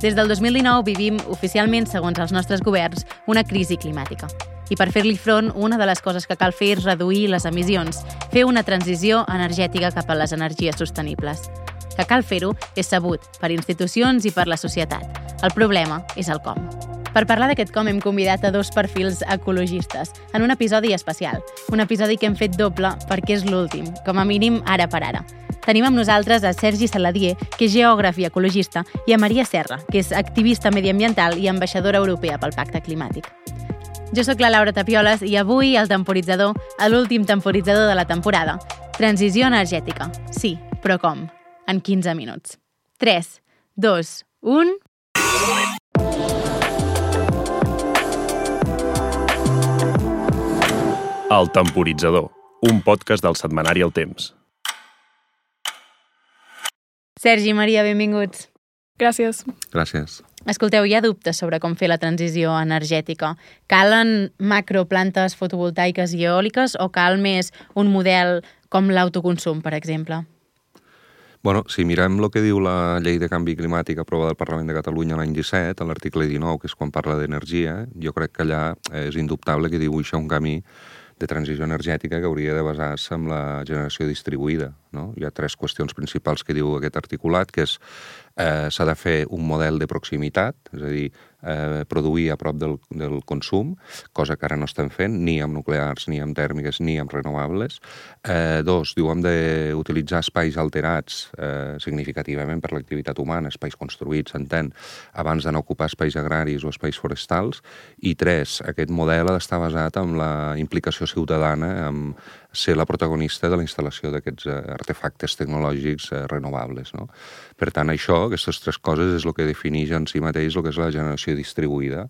Des del 2019 vivim oficialment, segons els nostres governs, una crisi climàtica. I per fer-li front, una de les coses que cal fer és reduir les emissions, fer una transició energètica cap a les energies sostenibles. Que cal fer-ho és sabut per institucions i per la societat. El problema és el com. Per parlar d'aquest com hem convidat a dos perfils ecologistes en un episodi especial. Un episodi que hem fet doble perquè és l'últim, com a mínim ara per ara. Tenim amb nosaltres a Sergi Saladier, que és geògraf i ecologista, i a Maria Serra, que és activista mediambiental i ambaixadora europea pel Pacte Climàtic. Jo sóc la Laura Tapioles i avui el temporitzador, l'últim temporitzador de la temporada. Transició energètica. Sí, però com? En 15 minuts. 3, 2, 1... El Temporitzador, un podcast del setmanari El Temps. Sergi i Maria, benvinguts. Gràcies. Gràcies. Escolteu, hi ha dubtes sobre com fer la transició energètica. Calen macroplantes fotovoltaiques i eòliques o cal més un model com l'autoconsum, per exemple? Bueno, si mirem el que diu la llei de canvi climàtic aprovada al Parlament de Catalunya l'any 17, a l'article 19, que és quan parla d'energia, jo crec que allà és indubtable que dibuixa un camí de transició energètica que hauria de basar-se en la generació distribuïda. No? Hi ha tres qüestions principals que diu aquest articulat, que és eh, s'ha de fer un model de proximitat, és a dir, eh, produir a prop del, del consum, cosa que ara no estem fent, ni amb nuclears, ni amb tèrmiques, ni amb renovables. Eh, dos, diu, hem d'utilitzar espais alterats eh, significativament per l'activitat humana, espais construïts, s'entén, abans d'anar a ocupar espais agraris o espais forestals. I tres, aquest model ha d'estar basat en la implicació ciutadana, en ser la protagonista de la instal·lació d'aquests eh, artefactes tecnològics eh, renovables. No? Per tant, això, aquestes tres coses, és el que defineix en si mateix el que és la generació distribuïda,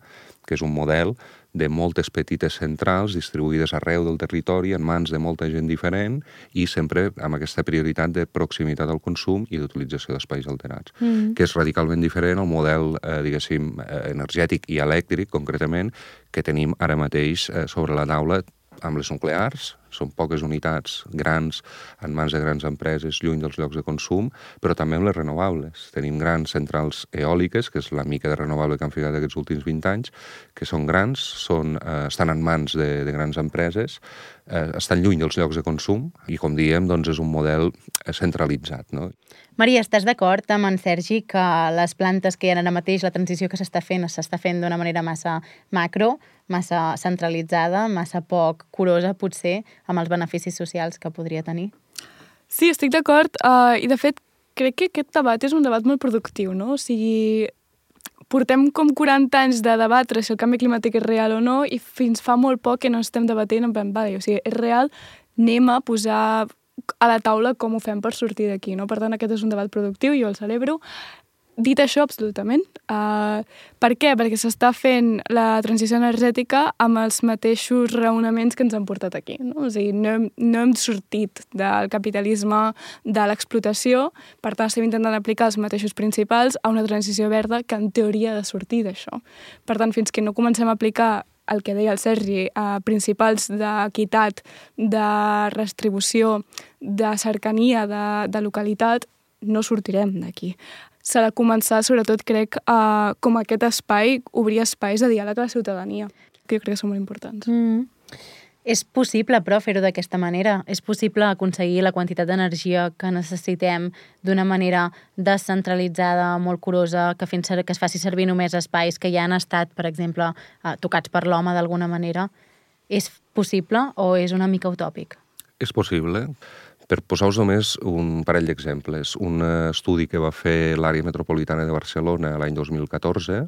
que és un model de moltes petites centrals distribuïdes arreu del territori en mans de molta gent diferent i sempre amb aquesta prioritat de proximitat al consum i d'utilització d'espais alterats, mm. que és radicalment diferent al model, eh, diguéssim, eh, energètic i elèctric, concretament, que tenim ara mateix eh, sobre la taula amb les nuclears, són poques unitats grans en mans de grans empreses lluny dels llocs de consum, però també amb les renovables. Tenim grans centrals eòliques, que és la mica de renovable que han ficat aquests últims 20 anys, que són grans, són, eh, estan en mans de, de grans empreses, eh, estan lluny dels llocs de consum i, com diem, doncs és un model eh, centralitzat. No? Maria, estàs d'acord amb en Sergi que les plantes que hi ha ara mateix, la transició que s'està fent, s'està fent d'una manera massa macro, massa centralitzada, massa poc curosa, potser, amb els beneficis socials que podria tenir? Sí, estic d'acord. Uh, I, de fet, crec que aquest debat és un debat molt productiu, no? O sigui, portem com 40 anys de debatre si el canvi climàtic és real o no i fins fa molt poc que no estem debatent en plan, vale, o sigui, és real, anem a posar a la taula com ho fem per sortir d'aquí, no? Per tant, aquest és un debat productiu, jo el celebro. Dit això, absolutament. Uh, per què? Perquè s'està fent la transició energètica amb els mateixos raonaments que ens han portat aquí. No? O sigui, no hem, no hem sortit del capitalisme, de l'explotació, per tant estem intentant aplicar els mateixos principals a una transició verda que en teoria ha de sortir d'això. Per tant, fins que no comencem a aplicar el que deia el Sergi, eh, principals d'equitat, de restribució, de cercania, de, de localitat, no sortirem d'aquí s'ha de començar, sobretot, crec, a, com aquest espai, obrir espais de diàleg a la ciutadania, que jo crec que són molt importants. Mm. És possible, però, fer-ho d'aquesta manera. És possible aconseguir la quantitat d'energia que necessitem d'una manera descentralitzada, molt curosa, que, fins, que es faci servir només espais que ja han estat, per exemple, eh, tocats per l'home d'alguna manera. És possible o és una mica utòpic? És possible. Per posar-vos només un parell d'exemples, un estudi que va fer l'àrea metropolitana de Barcelona l'any 2014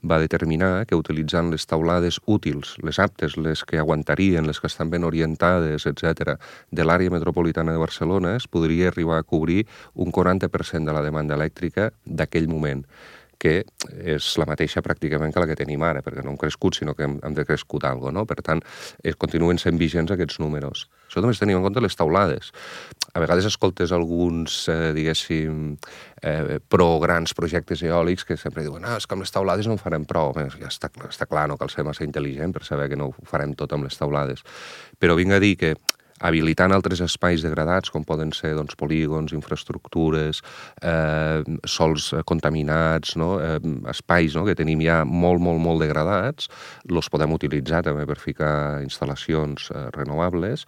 va determinar que utilitzant les taulades útils, les aptes, les que aguantarien, les que estan ben orientades, etc, de l'àrea metropolitana de Barcelona es podria arribar a cobrir un 40% de la demanda elèctrica d'aquell moment que és la mateixa pràcticament que la que tenim ara, perquè no hem crescut, sinó que hem, hem de crescut alguna no? Per tant, es continuen sent vigents aquests números. Això també es tenim en compte les taulades. A vegades escoltes alguns, eh, diguéssim, eh, pro grans projectes eòlics que sempre diuen ah, és que amb les taulades no en farem prou. Bé, ja està, està clar, no cal ser massa intel·ligent per saber que no ho farem tot amb les taulades. Però vinc a dir que habilitant altres espais degradats, com poden ser doncs, polígons, infraestructures, eh, sols contaminats, no? eh, espais no? que tenim ja molt, molt, molt degradats, els podem utilitzar també per ficar instal·lacions eh, renovables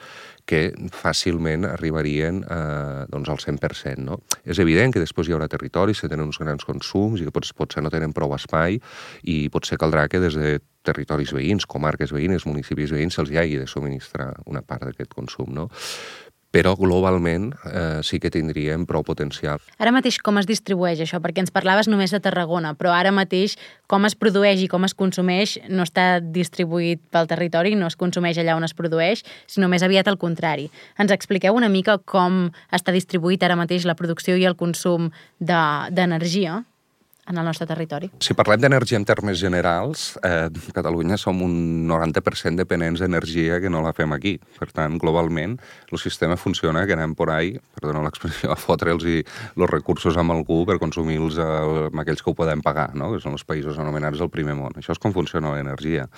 que fàcilment arribarien eh, doncs al 100%. No? És evident que després hi haurà territoris que tenen uns grans consums i que potser, potser no tenen prou espai i potser caldrà que des de territoris veïns, comarques veïnes, municipis veïns, se'ls hagi de subministrar una part d'aquest consum. No? però globalment eh, sí que tindríem prou potencial. Ara mateix com es distribueix això? Perquè ens parlaves només de Tarragona, però ara mateix com es produeix i com es consumeix no està distribuït pel territori, no es consumeix allà on es produeix, sinó més aviat al contrari. Ens expliqueu una mica com està distribuït ara mateix la producció i el consum d'energia? De, en el nostre territori. Si parlem d'energia en termes generals, eh, Catalunya som un 90% dependents d'energia que no la fem aquí. Per tant, globalment, el sistema funciona que anem por ahí, perdona l'expressió, a fotre'ls els recursos amb algú per consumir-los amb aquells que ho podem pagar, no? que són els països anomenats del primer món. Això és com funciona l'energia.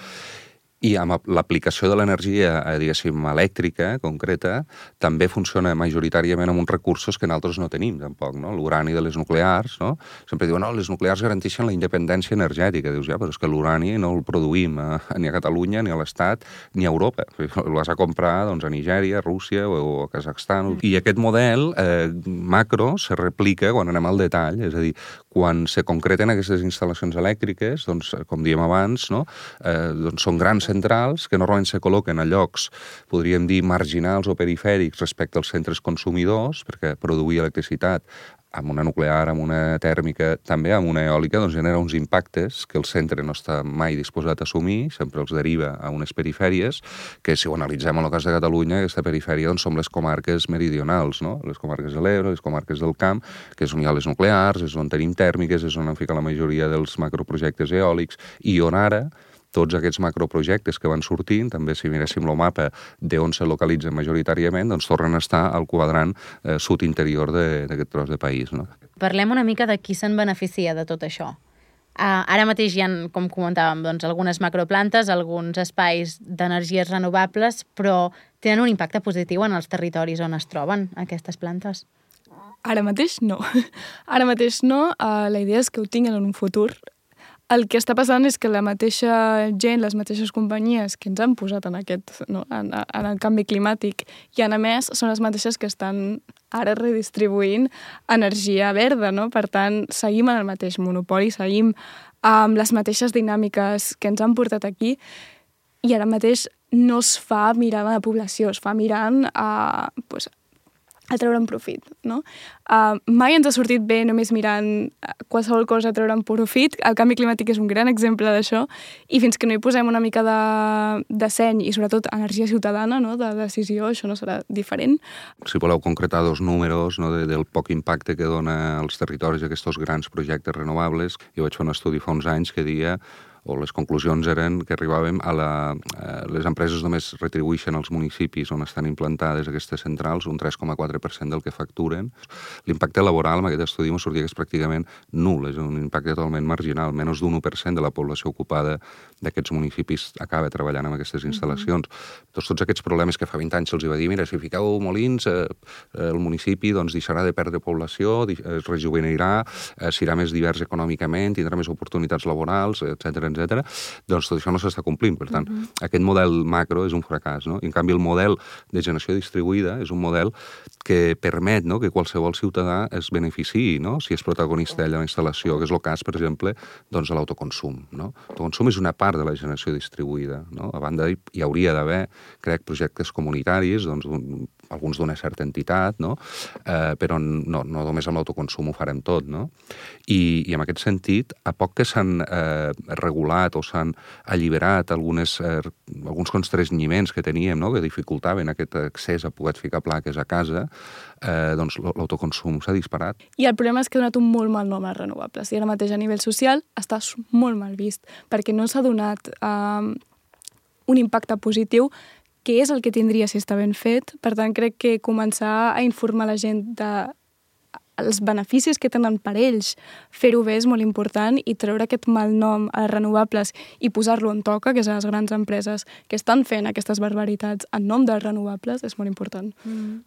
I amb l'aplicació de l'energia, eh, diguéssim, elèctrica, concreta, també funciona majoritàriament amb uns recursos que nosaltres no tenim, tampoc, no? L'urani de les nuclears, no? Sempre diuen, no, les nuclears garanteixen la independència energètica. Dius, ja, però és que l'urani no el produïm a, ni a Catalunya, ni a l'Estat, ni a Europa. Vas a comprar doncs, a Nigèria, a Rússia o a Kazakhstan. Mm. I aquest model eh, macro se replica quan anem al detall, és a dir, quan se concreten aquestes instal·lacions elèctriques, doncs, com diem abans, no? eh, doncs són grans centrals que normalment se col·loquen a llocs, podríem dir, marginals o perifèrics respecte als centres consumidors, perquè produir electricitat amb una nuclear, amb una tèrmica, també amb una eòlica, doncs genera uns impactes que el centre no està mai disposat a assumir, sempre els deriva a unes perifèries, que si ho analitzem en el cas de Catalunya, aquesta perifèria doncs, són les comarques meridionals, no? les comarques de l'Ebre, les comarques del camp, que és on hi ha les nuclears, és on tenim tèrmiques, és on han ficat la majoria dels macroprojectes eòlics, i on ara tots aquests macroprojectes que van sortint, també si miréssim el mapa d'on se localitzen majoritàriament, doncs tornen a estar al quadrant eh, sud-interior d'aquest tros de país. No? Parlem una mica de qui se'n beneficia de tot això. Uh, ara mateix hi ha, com comentàvem, doncs, algunes macroplantes, alguns espais d'energies renovables, però tenen un impacte positiu en els territoris on es troben aquestes plantes? Ara mateix no. Ara mateix no. Uh, la idea és que ho tinguin en un futur el que està passant és que la mateixa gent, les mateixes companyies que ens han posat en, aquest, no, en, en el canvi climàtic i en a més són les mateixes que estan ara redistribuint energia verda, no? Per tant, seguim en el mateix monopoli, seguim amb les mateixes dinàmiques que ens han portat aquí i ara mateix no es fa mirant a la població, es fa mirant a, pues, a treure'n profit, no? Uh, mai ens ha sortit bé només mirant uh, qualsevol cosa a treure'n profit. El canvi climàtic és un gran exemple d'això i fins que no hi posem una mica de, de seny i sobretot energia ciutadana, no? de decisió, això no serà diferent. Si voleu concretar dos números no? de, del poc impacte que dona als territoris aquests grans projectes renovables, jo vaig fer un estudi fa uns anys que dia o les conclusions eren que arribàvem a la... Eh, les empreses només retribueixen als municipis on estan implantades aquestes centrals un 3,4% del que facturen. L'impacte laboral amb aquest estudi ens sortia que és pràcticament nul, és un impacte totalment marginal. Menys d'un 1% de la població ocupada d'aquests municipis acaba treballant amb aquestes instal·lacions. Mm -hmm. Tots, tots aquests problemes que fa 20 anys se'ls va dir, mira, si fiqueu molins, eh, el municipi doncs, deixarà de perdre població, es rejuvenirà, eh, serà més divers econòmicament, tindrà més oportunitats laborals, etc etc. doncs tot això no s'està complint. Per tant, uh mhm. -huh. aquest model macro és un fracàs. No? I, en canvi, el model de generació distribuïda és un model que permet no? que qualsevol ciutadà es beneficiï, no? si és protagonista de la instal·lació, que és el cas, per exemple, doncs, de l'autoconsum. No? L'autoconsum és una part de la generació distribuïda. No? A banda, hi hauria d'haver, crec, projectes comunitaris, doncs, alguns d'una certa entitat, no? eh, però no, no només amb l'autoconsum ho farem tot. No? I, I en aquest sentit, a poc que s'han eh, regulat o s'han alliberat algunes, eh, alguns constrenyiments que teníem, no? que dificultaven aquest accés a poder ficar plaques a casa, eh, doncs l'autoconsum s'ha disparat. I el problema és que ha donat un molt mal nom als renovables. I ara mateix a nivell social està molt mal vist, perquè no s'ha donat eh, un impacte positiu què és el que tindria si està ben fet. Per tant, crec que començar a informar la gent de els beneficis que tenen per ells. Fer-ho bé és molt important i treure aquest mal nom a les renovables i posar-lo en toca, que és a les grans empreses que estan fent aquestes barbaritats en nom dels renovables, és molt important. Mm.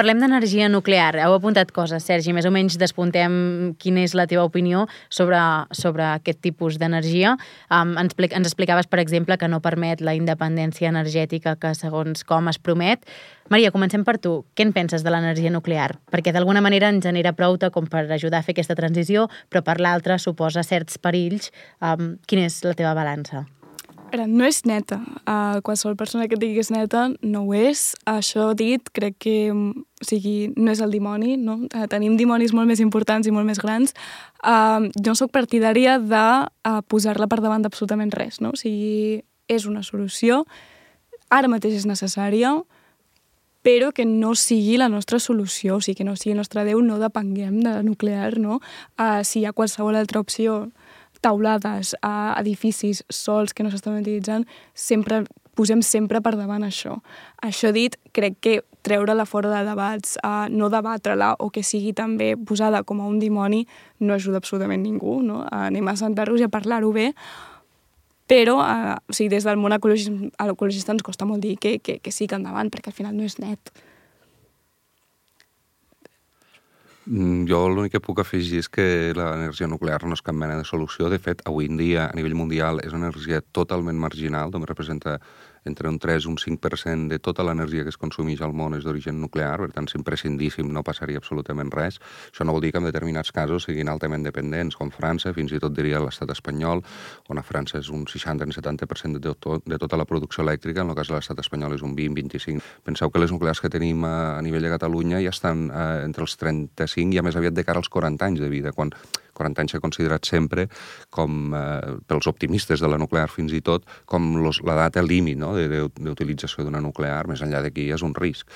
Parlem d'energia nuclear. Heu apuntat coses, Sergi. Més o menys despuntem quina és la teva opinió sobre, sobre aquest tipus d'energia. Um, ens, ens explicaves, per exemple, que no permet la independència energètica que segons com es promet. Maria, comencem per tu. Què en penses de l'energia nuclear? Perquè d'alguna manera ens genera prou com per ajudar a fer aquesta transició, però per l'altra suposa certs perills. Um, quina és la teva balança? No és neta. Uh, qualsevol persona que digui que és neta no ho és. Això dit, crec que o sigui, no és el dimoni, no? Uh, tenim dimonis molt més importants i molt més grans. Uh, jo sóc partidària de uh, posar-la per davant d'absolutament res, no? O sigui, és una solució, ara mateix és necessària, però que no sigui la nostra solució, o sigui, que no sigui el nostre Déu, no depenguem de nuclear, no? Uh, si hi ha qualsevol altra opció taulades, a edificis, sols que no s'estan utilitzant, sempre posem sempre per davant això. Això dit, crec que treure-la fora de debats, a no debatre-la o que sigui també posada com a un dimoni no ajuda absolutament ningú, no? Anem a sentar-nos i a parlar-ho bé, però eh, o sigui, des del món ecologista ens costa molt dir que, que, que sí que endavant, perquè al final no és net. Mm, jo l'únic que puc afegir és que l'energia nuclear no és cap mena de solució. De fet, avui en dia, a nivell mundial, és una energia totalment marginal, només representa entre un 3 i un 5% de tota l'energia que es consumeix al món és d'origen nuclear, per tant, si imprescindíssim no passaria absolutament res. Això no vol dir que en determinats casos siguin altament dependents, com França, fins i tot diria l'estat espanyol, on a França és un 60-70% de, tot, de tota la producció elèctrica, en el cas de l'estat espanyol és un 20-25%. Penseu que les nuclears que tenim a, a nivell de Catalunya ja estan eh, entre els 35 i a més aviat de cara als 40 anys de vida, quan 40 anys s'ha considerat sempre com, eh, pels optimistes de la nuclear fins i tot, com los, la data límit no, d'utilització d'una nuclear, més enllà d'aquí és un risc.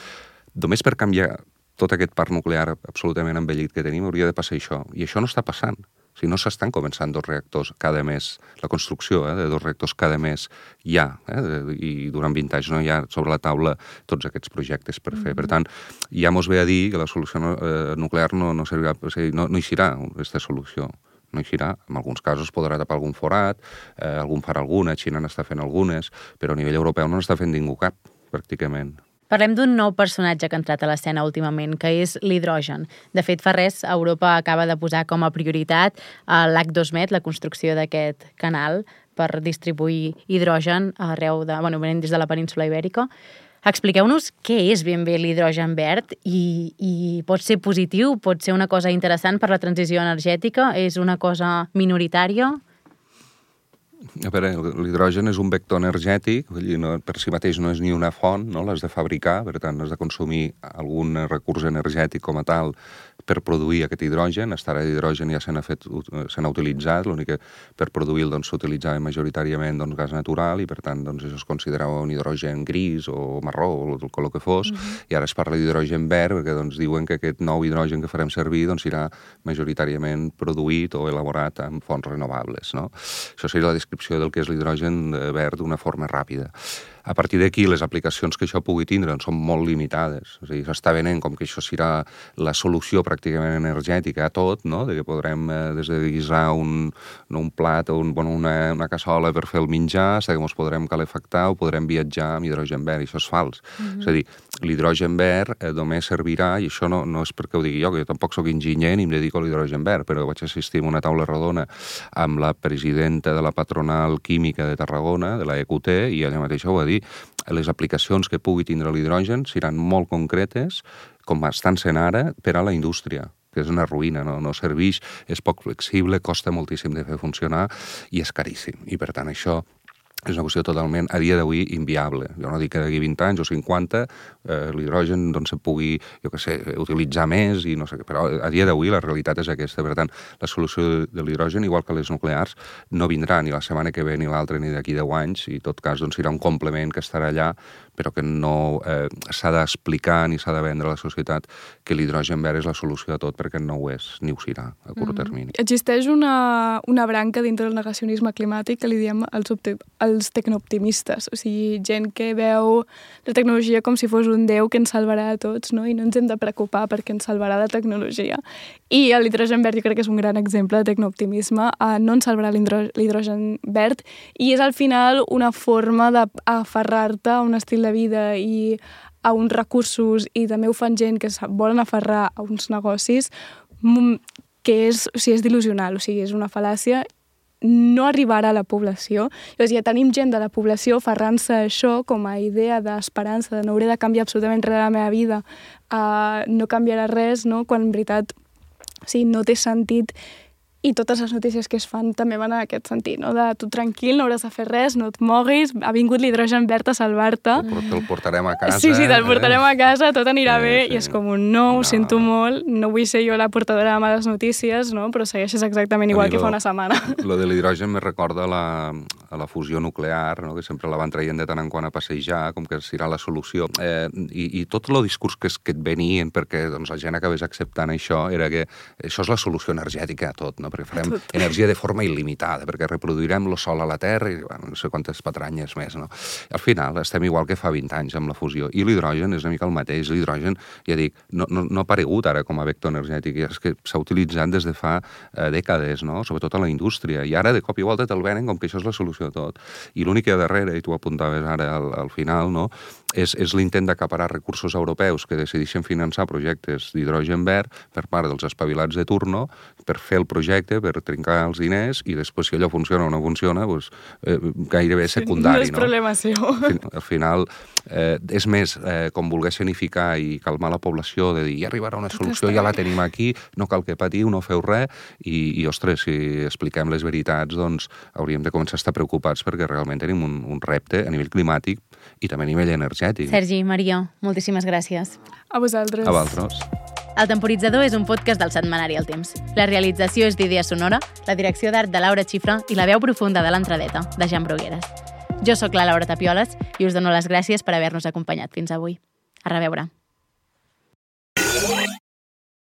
Només per canviar tot aquest parc nuclear absolutament envellit que tenim hauria de passar això, i això no està passant. Si no s'estan començant dos reactors cada mes, la construcció eh, de dos reactors cada mes ja, eh, i durant 20 anys no hi ha sobre la taula tots aquests projectes per fer. Mm -hmm. Per tant, ja mos ve a dir que la solució eh, nuclear no, no, servirà, o sigui, no, no eixirà aquesta solució no eixirà. En alguns casos podrà tapar algun forat, eh, algun farà alguna, Xina n'està fent algunes, però a nivell europeu no n'està fent ningú cap, pràcticament. Parlem d'un nou personatge que ha entrat a l'escena últimament, que és l'hidrogen. De fet, fa res, Europa acaba de posar com a prioritat l'H2Met, la construcció d'aquest canal per distribuir hidrogen arreu de, bueno, venint des de la península ibèrica. Expliqueu-nos què és ben bé l'hidrogen verd i, i pot ser positiu, pot ser una cosa interessant per la transició energètica, és una cosa minoritària? A veure, l'hidrogen és un vector energètic, vull dir, no, per si mateix no és ni una font, no? l'has de fabricar, per tant, has de consumir algun recurs energètic com a tal per produir aquest hidrogen. Estar d'hidrogen ja se n'ha utilitzat, l'únic que per produir-lo doncs, s'utilitzava majoritàriament doncs, gas natural i per tant doncs, això es considerava un hidrogen gris o marró o el color que fos, uh -huh. i ara es parla d'hidrogen verd perquè doncs, diuen que aquest nou hidrogen que farem servir doncs, serà majoritàriament produït o elaborat amb fonts renovables. No? Això seria la descripció del que és l'hidrogen verd d'una forma ràpida. A partir d'aquí, les aplicacions que això pugui tindre són molt limitades. És a dir, s'està venent com que això serà la solució pràcticament energètica a tot, no? de que podrem, eh, des de guisar un, no, un plat o un, bueno, una, una cassola per fer el menjar, que ens podrem calefactar o podrem viatjar amb hidrogen verd, i això és fals. Mm -hmm. És a dir, l'hidrogen verd eh, només servirà, i això no, no és perquè ho digui jo, que jo tampoc sóc enginyer ni em dedico a l'hidrogen verd, però vaig assistir a una taula rodona amb la presidenta de la patronal química de Tarragona, de la EQT, i ella mateixa ho va dir, dir, les aplicacions que pugui tindre l'hidrogen seran molt concretes, com estan sent ara, per a la indústria que és una ruïna, no, no serveix, és poc flexible, costa moltíssim de fer funcionar i és caríssim. I per tant això és una qüestió totalment, a dia d'avui, inviable. Jo no dic que d'aquí 20 anys o 50 eh, l'hidrogen doncs, se pugui, jo què sé, utilitzar més, i no sé què, però a dia d'avui la realitat és aquesta. Per tant, la solució de l'hidrogen, igual que les nuclears, no vindrà ni la setmana que ve ni l'altra ni d'aquí 10 anys, i en tot cas doncs, serà un complement que estarà allà, però que no eh, s'ha d'explicar ni s'ha de vendre a la societat que l'hidrogen verd és la solució a tot, perquè no ho és, ni ho serà a curt mm. termini. Existeix una, una branca dintre del negacionisme climàtic que li diem els, opti els tecnooptimistes, o sigui, gent que veu la tecnologia com si fos un déu que ens salvarà a tots, no? i no ens hem de preocupar perquè ens salvarà la tecnologia. I l'hidrogen verd jo crec que és un gran exemple de tecnooptimisme, uh, no ens salvarà l'hidrogen verd, i és al final una forma d'aferrar-te a un estil de vida i a uns recursos i també ho fan gent que volen aferrar a uns negocis que és, o sigui, és delusional, o sigui, és una fal·làcia no arribarà a la població. Llavors ja tenim gent de la població ferrant-se això com a idea d'esperança, de no hauré de canviar absolutament res de la meva vida, uh, no canviarà res, no? quan en veritat o sigui, no té sentit i totes les notícies que es fan també van en aquest sentit, no? de tu tranquil, no hauràs de fer res, no et moguis, ha vingut l'hidrogen verd a salvar-te. Te'l portarem a casa. Sí, sí, te'l portarem eh? a casa, tot anirà sí, bé, sí. i és com un no, ho no. sento molt, no vull ser jo la portadora de males notícies, no? però segueixes exactament igual que fa una setmana. Lo de l'hidrogen me recorda la, a la fusió nuclear, no? que sempre la van traient de tant en quant a passejar, com que serà la solució. Eh, i, I tot el discurs que, es, que et venien perquè doncs, la gent acabés acceptant això era que això és la solució energètica a tot, no? Perquè farem Tot. energia de forma il·limitada, perquè reproduirem el sol a la Terra i bueno, no sé quantes patranyes més. No? Al final estem igual que fa 20 anys amb la fusió. I l'hidrogen és una mica el mateix. L'hidrogen, ja dic, no, no, no ha aparegut ara com a vector energètic, és que s'ha utilitzat des de fa eh, dècades, no? sobretot a la indústria. I ara, de cop i volta, te'l venen com que això és la solució de tot. I l'únic que hi ha darrere, i tu apuntaves ara al, al final, no? És, és l'intent d'acaparar recursos europeus que decideixen finançar projectes d'hidrogen verd per part dels espavilats de turno per fer el projecte, per trincar els diners i després si allò funciona o no funciona, doncs, eh, gairebé secundari. No és problema seu. Al final, eh, és més eh, com voler escenificar i calmar la població de dir ja arribarà una solució, ja la tenim aquí, no cal que patiu, no feu res, i, i ostres, si expliquem les veritats, doncs hauríem de començar a estar preocupats perquè realment tenim un, un repte a nivell climàtic i també a nivell energètic. Sergi, Maria, moltíssimes gràcies. A vosaltres. A vosaltres. El Temporitzador és un podcast del setmanari El Temps. La realització és d'Idea Sonora, la direcció d'art de Laura Xifra i la veu profunda de l'entradeta, de Jan Brugueres. Jo sóc la Laura Tapioles i us dono les gràcies per haver-nos acompanyat fins avui. A reveure.